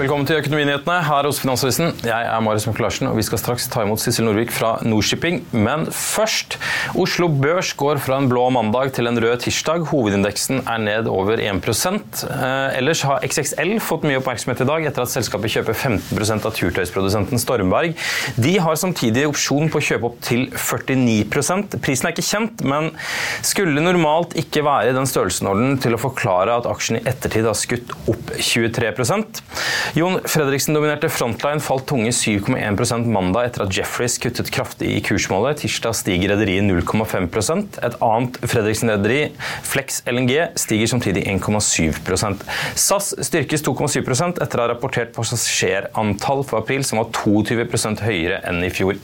Velkommen til Økonominyhetene her hos Finansavisen. Jeg er Marius Møkkelarsen, og vi skal straks ta imot Sissel Nordvik fra Nordshipping. Men først. Oslo Børs går fra en blå mandag til en rød tirsdag. Hovedindeksen er ned over 1 eh, Ellers har XXL fått mye oppmerksomhet i dag etter at selskapet kjøper 15% av turtøysprodusenten Stormberg. De har samtidig opsjon på å kjøpe opp til 49% Prisen er ikke kjent, men skulle normalt ikke være i den størrelsesordenen til å forklare at aksjen i ettertid har skutt opp 23 Jon Fredriksen-dominerte Frontline falt tunge 7,1% mandag etter at Jeffreys kuttet kraftig i kursmålet. Tirsdag stiger rederiet 0,5% Et annet Fredriksen-rederi, Flex LNG, stiger samtidig 1,7% SAS styrkes 2,7 etter å ha rapportert passasjerantall for april som var 22% høyere enn i fjor.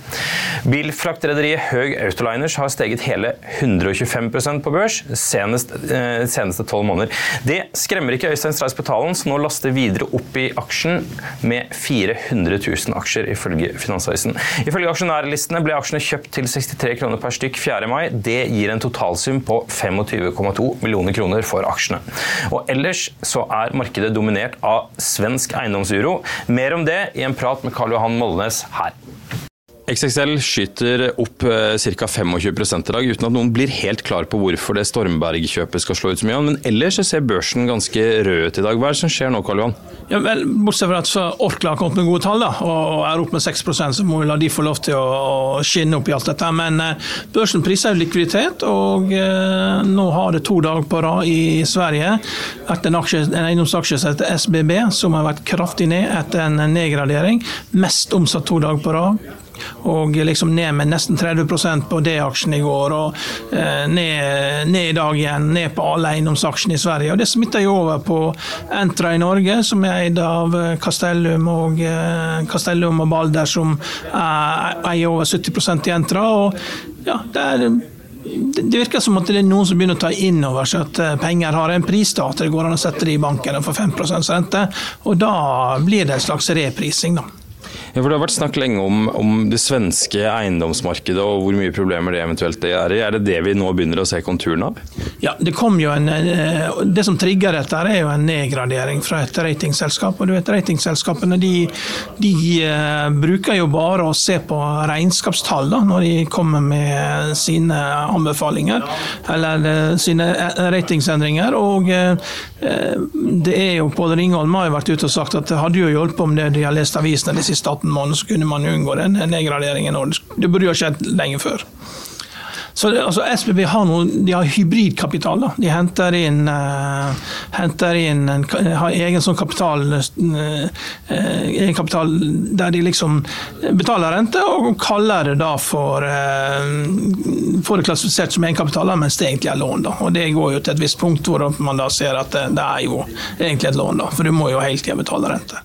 Bilfraktrederiet Høg Autoliners har steget hele 125% på børs senest, eh, seneste tolv måneder. Det skremmer ikke Øystein Streis Betalen, som nå laster videre opp i aksjer aksjen med 400 000 aksjer, ifølge Finansavisen. Ifølge aksjonærlistene ble aksjene kjøpt til 63 kroner per stykk 4. mai. Det gir en totalsum på 25,2 millioner kroner for aksjene. Og ellers så er markedet dominert av svensk eiendomsuro. Mer om det i en prat med Karl Johan Molnes her. XXL skyter opp ca. 25 i dag, uten at noen blir helt klar på hvorfor det Stormberg-kjøpet skal slå ut så mye. Men ellers ser børsen ganske rød ut i dag. Hva er det som skjer nå, Karl Johan? Ja, vel, bortsett fra at Orkla har kommet med gode tall da, og er opp med 6 så må vi la de få lov til å, skinne opp i alt dette. Men eh, børsen priser jo likviditet, og eh, nå har det to dager på rad i Sverige vært en, aksje, en eiendomsaksje som heter SBB, som har vært kraftig ned etter en nedgradering. Mest omsatt to dager på rad og liksom ned med nesten 30 på D-aksjen i går. og eh, ned, ned, i dag igjen, ned på alle eiendomsaksjene i Sverige. og Det smitter jo over på Entra i Norge, som er eid av eh, Castellum og, eh, Castellum og Balder, som eier over 70% i Entra. og ja, det er det virker som at det er noen som begynner å ta inn over seg at penger har en pris. da, At det går an å sette det i banken for få 5 rente. Og da blir det en slags reprising. da. Ja, for Det har vært snakk lenge om, om, det svenske eiendomsmarkedet og hvor mye problemer det eventuelt er i. Er det det vi nå begynner å se konturene av? Ja, Det kom jo en, eh, det som trigger dette, er jo en nedgradering fra et ratingselskap. og du vet Ratingselskapene de, de uh, bruker jo bare å se på regnskapstall da, når de kommer med sine anbefalinger eller uh, sine ratingsendringer. og det er jo Pål Ringholm har jo vært ute og sagt at det hadde jo hjulpet om det de har lest avisene de siste 18 månedene, så kunne man unngå den nedgraderingen. og Det burde jo ha skjedd lenge før. Så altså, SBB har, noe, de har hybridkapital. Da. De henter inn, uh, henter inn en, har egen sånn kapital, uh, kapital der de liksom betaler rente, og kaller det da for uh, Får det klassifisert som egenkapital, mens det egentlig er lån. Da. Og Det går jo til et visst punkt hvor man da ser at det, det er jo egentlig et lån, da, for du må jo hele tida betale rente.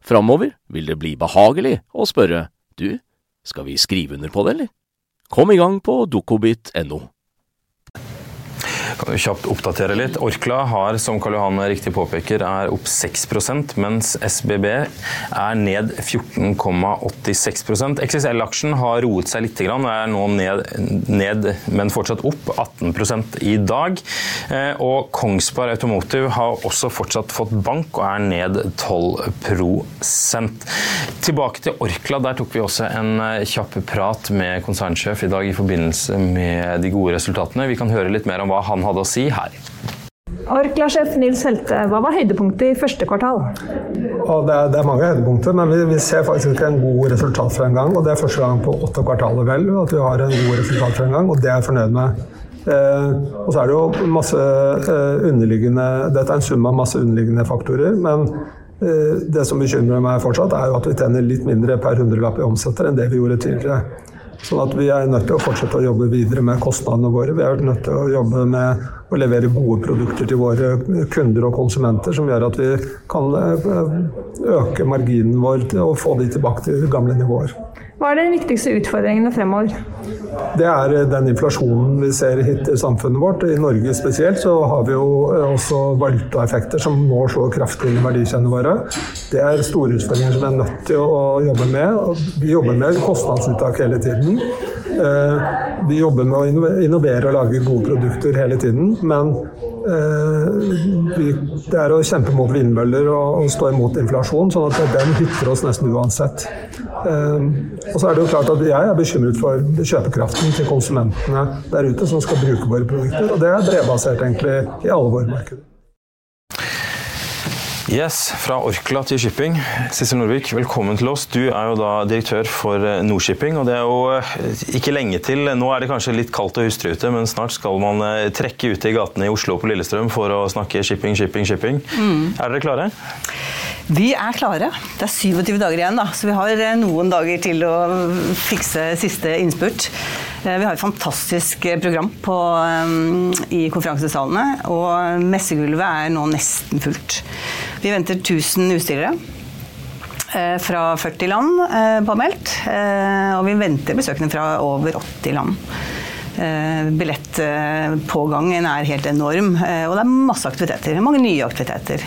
Framover vil det bli behagelig å spørre du, skal vi skrive under på det, eller? Kom i gang på dukkobit.no. Kjapt oppdatere litt. Orkla har, som Karl Johan riktig påpeker, er opp 6% mens SBB er ned 14,86% XXL-aksjen har roet seg litt, og er nå ned, ned, men fortsatt opp 18 i dag. Eh, og Kongsberg Automotive har også fortsatt fått bank og er ned 12% Tilbake til Orkla. Der tok vi også en eh, kjapp prat med konsernsjef i dag i forbindelse med de gode resultatene. Vi kan høre litt mer om hva han har hadde å si her. Orkla-sjef Nils Helte, hva var høydepunktet i første kvartal? Det er, det, er, mange høydepunkter, men vi, vi, ser faktisk ikke en god resultatfremgang. Og det er første gang på åtte kvartaler vel at vi har en god resultatfremgang, og det er jeg fornøyd med. Eh, og så er det jo masse eh, underliggende Dette er en sum av masse underliggende faktorer. Men eh, det som bekymrer meg fortsatt, er jo at vi tjener litt mindre per hundrelapp i omsetter enn det vi gjorde tidligere. Sånn at vi er nødt til å fortsette å jobbe videre med kostnadene våre. Vi er nødt til å jobbe med å levere gode produkter til våre kunder og konsumenter som gjør at vi kan eh, øke marginen vår og få de tilbake til gamle nivåer. Hva er de viktigste utfordringene fremover? Det er eh, den inflasjonen vi ser hit i samfunnet vårt. I Norge spesielt så har vi jo eh, også valutaeffekter som nå slår kraftig inn i verdikjedene våre. Det er store utfordringer som vi er nødt til å jobbe med. Vi jobber med kostnadsuttak hele tiden. Eh, vi jobber med å innovere og lage gode produkter hele tiden. Men det er å kjempe mot vindmøller og stå imot inflasjon, sånn at den hytter oss nesten uansett. Og så er det jo klart at Jeg er bekymret for kjøpekraften til konsumentene der ute som skal bruke våre produkter. Og det er bredbasert egentlig i alle våre markeder. Yes, Fra Orkla til shipping. Sissel Norvik, velkommen til oss. Du er jo da direktør for eh, Nordshipping. og Det er jo eh, ikke lenge til. Nå er det kanskje litt kaldt og hustrute, men snart skal man eh, trekke ut i gatene i Oslo og på Lillestrøm for å snakke shipping, shipping, shipping. Mm. Er dere klare? Vi er klare. Det er 27 dager igjen, da, så vi har noen dager til å fikse siste innspurt. Eh, vi har et fantastisk eh, program på, i konferansesalene, og messegulvet er nå nesten fullt. Vi venter 1000 utstillere fra 40 land påmeldt, og vi venter besøkende fra over 80 land. Billettpågangen er helt enorm, og det er masse aktiviteter. Mange nye aktiviteter.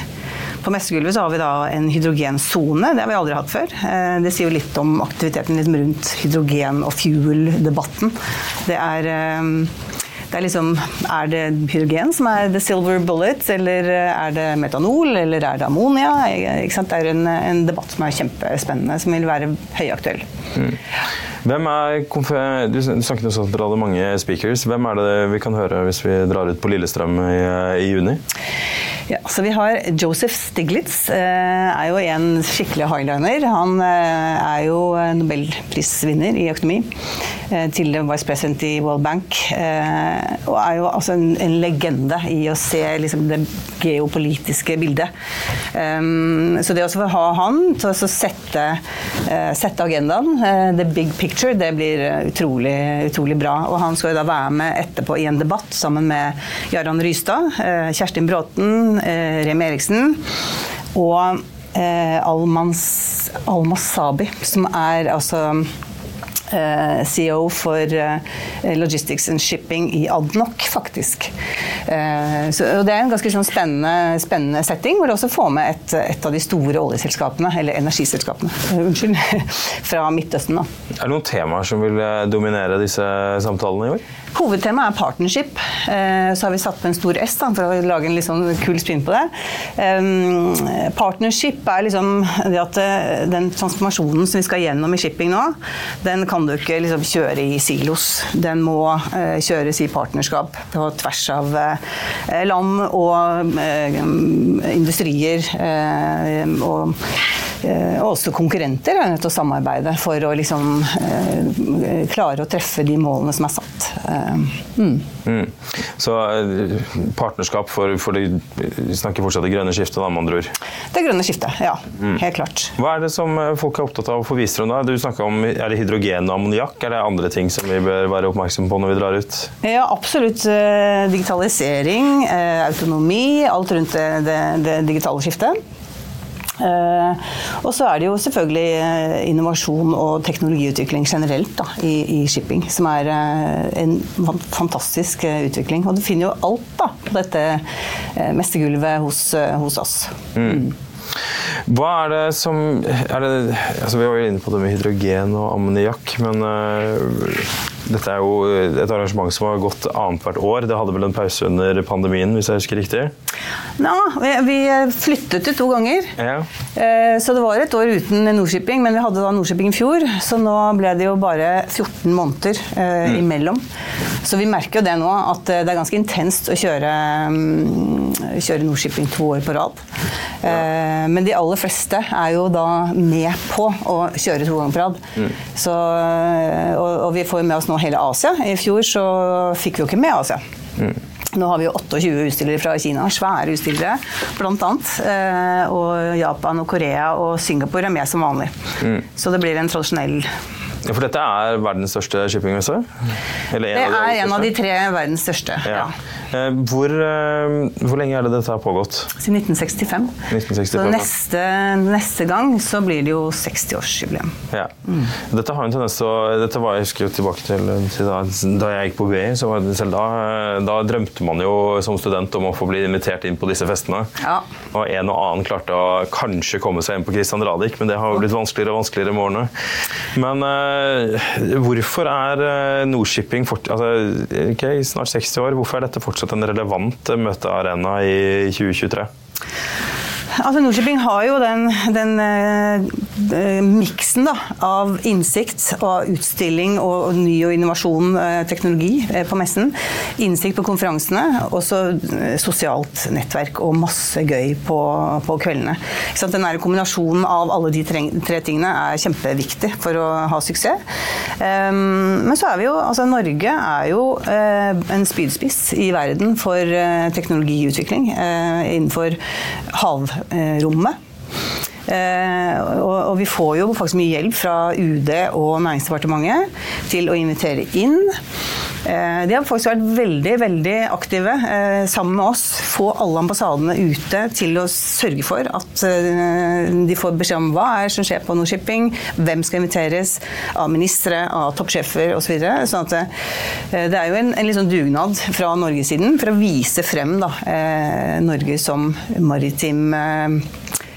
På messegulvet så har vi da en hydrogensone. Det har vi aldri hatt før. Eh, det sier jo litt om aktiviteten liksom rundt hydrogen- og fuel-debatten. Det er eh, det er liksom Er det hydrogen som er the silver bullet, eller er det metanol, eller er det ammonia? Det er en, en, debatt som er kjempespennende, som vil være høyaktuell. Mm. Hvem er, du snakket også at dere hadde mange speakers. Hvem er det vi kan høre hvis vi drar ut på Lillestrøm i, i juni? Ja, vi har Joseph Stiglitz. Eh, er jo en skikkelig highliner. Han eh, er jo nobelprisvinner i økonomi. Eh, tidligere vice president i World Bank. Og er jo altså en, en legende i å se liksom, det geopolitiske bildet. Så det å ha han til å sette, sette agendaen, the big picture, det blir utrolig, utrolig bra. Og han skal jo da være med etterpå i en debatt sammen med Jarand Rystad, Kjerstin Bråten, eh, Rem Eriksen og eh, Almans, Almas Sabi, som er altså eh, CEO for eh, Logistics and Shipping i Adnok, faktisk. Så, og det er en ganske sånn spennende, spennende, setting, hvor du også får med et, et, av de store oljeselskapene, eller energiselskapene, unnskyld, fra Midtøsten. Da. Er det noen temaer som vil dominere disse samtalene i år? Hovedtemaet er partnership. Eh, så har vi satt på en stor S da, for å lage en litt sånn kul spinn på det. Partnership er liksom det at eh, den transformasjonen som vi skal gjennom i shipping nå, den kan du ikke liksom kjøre i silos. Den må eh, kjøres i partnerskap på tvers av land og industrier. og Eh, og også konkurrenter er nødt til å samarbeide for å liksom eh, klare å treffe de målene som er satt. Eh, mm. Mm. Så partnerskap for, for det, Vi snakker fortsatt det grønne skiftet, da, med andre ord? Det grønne skiftet, ja. Mm. Helt klart. Hva er det som folk er opptatt av å få vist frem da? Du om Er det hydrogen og ammoniakk? Er det andre ting som vi bør være oppmerksomme på når vi drar ut? Ja, absolutt. Digitalisering, autonomi, alt rundt det, det, det digitale skiftet. Uh, og så er det jo selvfølgelig uh, innovasjon og teknologiutvikling generelt da, i, i, shipping, som er uh, en fantastisk utvikling. Og du finner jo alt da, på dette mestergulvet hos, hos oss. Mm. Hva er det som er det, altså Vi var jo inne på det med hydrogen og ammoniakk, men dette er jo et arrangement som har gått annethvert år. Det hadde vel en pause under pandemien, hvis jeg husker riktig? Ja, vi flyttet det to ganger. Ja. Eh, så det var et år uten Nordshipping, men vi hadde da Nordshipping i fjor. Så nå ble det jo bare 14 måneder eh, mm. imellom. Så vi merker jo det nå, at det er ganske intenst å kjøre mm, kjøre Nordshipping to år på rad. Ja. men de aller fleste er jo da med på å kjøre to ganger på rad. Så, og, og, vi får med oss nå hele Asia. I fjor så fikk vi jo ikke med Asia. Nå har vi jo 28 utstillere fra Kina, svære utstillere blant annet. Og Japan og Korea og Singapore er med som vanlig. Mm. Så det blir en tradisjonell ja, For dette er verdens største shippingmesse? Det er en av de tre verdens største, ja. ja. Eh, hvor, eh, hvor, lenge er det dette har pågått? Siden 1965. 1965 så neste, neste, gang så blir det jo 60-årsjubileum. Ja. Mm. Dette har en tendens dette var, Jeg husker jo tilbake til, til da, da, jeg gikk på BI, så var det selv da, da drømte man jo som student om å få bli invitert inn på disse festene. Ja. Og en og annen klarte å kanskje komme seg inn på Christian Radich, men det har jo blitt vanskeligere og vanskeligere med årene. Men uh, hvorfor er Nordshipping fort, altså, okay, snart 60 år, hvorfor er dette fortsatt fortsatt en relevant møtearena i 2023? Altså Nordshipping har jo den, den uh, miksen da, av innsikt og utstilling og, og ny og innovasjon, uh, teknologi, uh, på messen. Innsikt på konferansene, og så sosialt nettverk og masse gøy på, på kveldene. Den kombinasjonen av alle de tre, tre, tingene er kjempeviktig for å ha suksess. Um, men så er vi jo altså Norge er jo en spydspiss i verden for teknologiutvikling innenfor hav rommet. Eh, og, og, vi får jo faktisk mye hjelp fra UD og Næringsdepartementet til å invitere inn. Eh, de har faktisk vært veldig veldig aktive eh, sammen med oss. Få alle ambassadene ute til å sørge for at eh, de får beskjed om hva er som skjer på Nordshipping, hvem skal inviteres av ministre, av toppsjefer osv. Så videre. sånn det er jo en, en liksom dugnad fra norgessiden for å vise frem da, Norge som maritim Eh,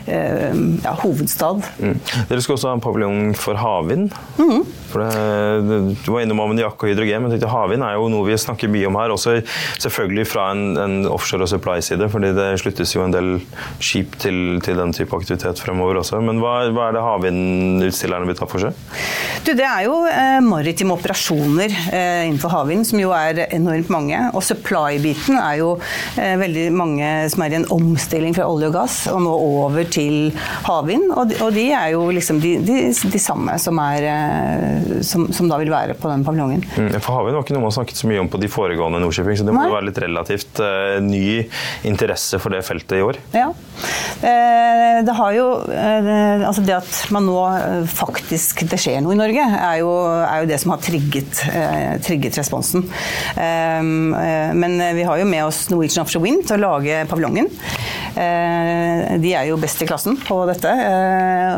ja, hovedstad. Mm. Dere skal også ha en paviljong for havvind. Mm. For det, du var innom ammoniakk og hydrogen, men havvind er jo noe vi snakker mye om her. Også selvfølgelig fra en, en offshore- og supply-side, fordi det sluttes jo en del skip til, til den type aktivitet fremover også. Men hva, hva er det havvindutstillerne vil ta for seg? Du, det er jo eh, maritime operasjoner eh, innenfor havvind, som jo er enormt mange. Og supply-biten er jo eh, veldig mange som er i en omstilling fra olje og gass, og nå over til havvind. Og, og de er jo liksom de, de, de samme som er eh, som, som, da vil være på den paviljongen. Mm, for Havvind var ikke noe man snakket så mye om på de foregående Nordshipping, så det må Nei. være litt relativt uh, ny interesse for det feltet i år? Ja. Eh, det har jo eh, Altså det at man nå faktisk det skjer noe i Norge, er jo, er jo det som har trigget, trigget responsen. men vi har jo med oss Norwegian Offshore Wind til å lage paviljongen. De er jo best i klassen på dette.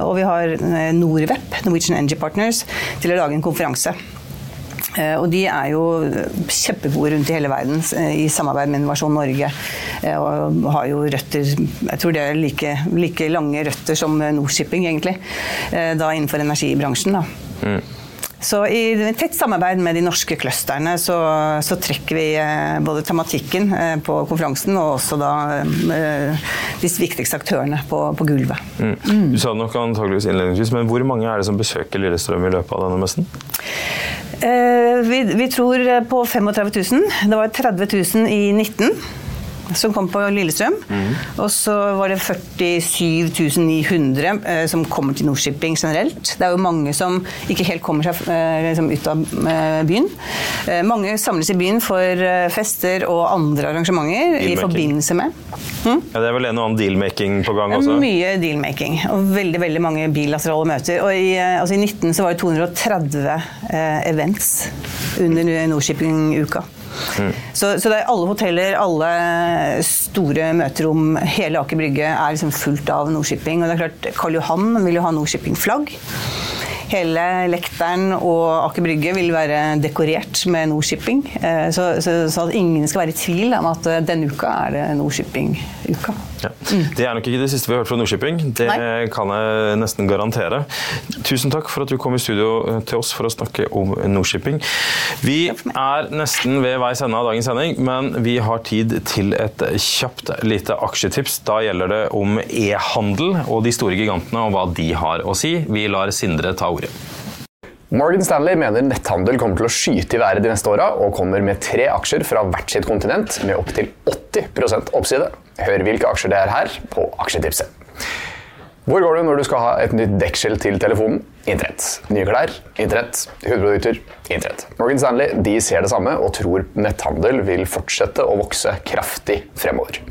og vi har Norwep, Norwegian Energy Partners, til å lage en konferanse. Eh, og de er jo kjempegode rundt i hele verden eh, i samarbeid med Innovasjon Norge. Eh, og har jo røtter Jeg tror det er like, like lange røtter som Nordshipping, egentlig. Da innenfor energibransjen. da. Mm. Så i tett samarbeid med de norske clusterne så, så, trekker vi både tematikken på konferansen og også da de viktigste aktørene på, på gulvet. Mm. Mm. Du sa det nok antageligvis innledningsvis, men hvor mange er det som besøker Lillestrøm i løpet av denne messen? Eh, vi, vi, tror på 35 000. Det var 30 000 i 19 som kom på Lillestrøm. Mm. Og så var det 47 900 eh, som kommer til Nordshipping generelt. Det er jo mange som ikke helt kommer seg eh, liksom, ut av eh, byen. Eh, mange samles i byen for eh, fester og andre arrangementer i forbindelse med. Mm? Ja, det er vel en og annen deal-making på gang også? Mye deal-making. Og veldig veldig mange bilaterale møter. Og i, eh, altså, i 19 så var det 230 events under Nordshipping-uka. Mm. Så, så, er alle hoteller, alle store møterom, hele Aker Brygge er liksom fullt av Nordshipping. Og det er klart, Karl Johan vil jo ha Nordshipping-flagg. Hele lekteren og Aker Brygge vil være dekorert med Nordshipping. Eh, så, så, så, at ingen skal være i tvil om at eh, denne uka er det Nordshipping-uka. Ja. Det er nok ikke det siste vi har hørt fra Nordshipping. Det Nei. kan jeg nesten garantere. Tusen takk for at du kom i studio eh, til oss for å snakke om Nordshipping. Vi er nesten ved veis ende av dagens sending, men vi har tid til et kjapt lite aksjetips. Da gjelder det om e-handel og de store gigantene og hva de har å si. Vi lar Sindre ta ordet. Morgan Stanley mener netthandel kommer til å skyte i været de neste åra, og kommer med tre aksjer fra hvert sitt kontinent med opptil 80% oppside. Hør hvilke aksjer det er her på Aksjetipset. Hvor går du når du skal ha et nytt dekkskjell til telefonen? Internett. Nye klær? Internett. Hudprodukter? Internett. Morgan Stanley de ser det samme og tror netthandel vil fortsette å vokse kraftig fremover.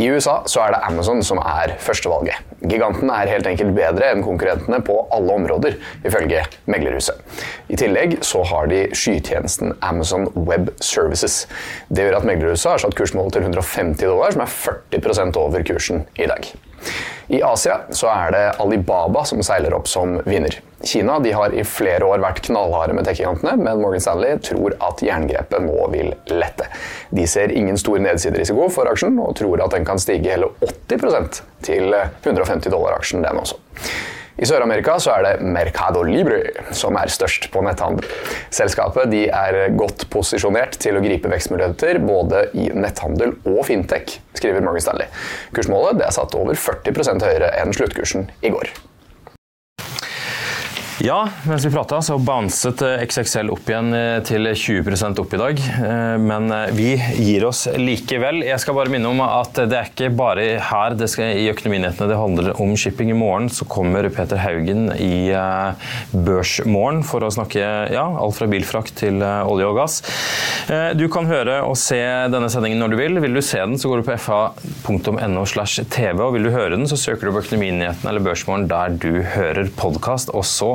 I USA så er det Amazon som er førstevalget. Giganten er helt enkelt bedre enn konkurrentene på alle områder, ifølge meglerhuset. I tillegg så har de skytjenesten Amazon Web Services. Det gjør at meglerhuset har satt kursmålet til 150 dollar, som er 40% over kursen i dag. I Asia så er det Alibaba som seiler opp som vinner. Kina de har i flere år vært knallharde med tech-gigantene, men Morgan Stanley tror at jerngrepet nå vil lette. De ser ingen stor nedsiderisiko for aksjen, og tror at den kan stige hele 80% til 150 dollar aksjen, den også. I Sør-Amerika så er det Mercado Libre som er størst på netthandel. Selskapet er godt posisjonert til å gripe vekstmuligheter både i netthandel og fintech, skriver Morgan Stanley. Kursmålet er satt over 40 høyere enn sluttkursen i går. Ja, mens vi prata, så bounset eh, XXL opp igjen eh, til 20 opp i dag. Eh, men vi gir oss likevel. Jeg skal bare minne om at det er ikke bare her det skal, i Økonominyhetene det handler om shipping. I morgen så kommer Peter Haugen i Børsmorgen for å snakke ja, alt fra bilfrakt til olje og gass. Du kan høre og se denne sendingen når du vil. Vil du se den, så går du på fa.no slash tv. Og vil du høre den, så søker du på Økonominyhetene eller Børsmorgen der du hører podkast. Og så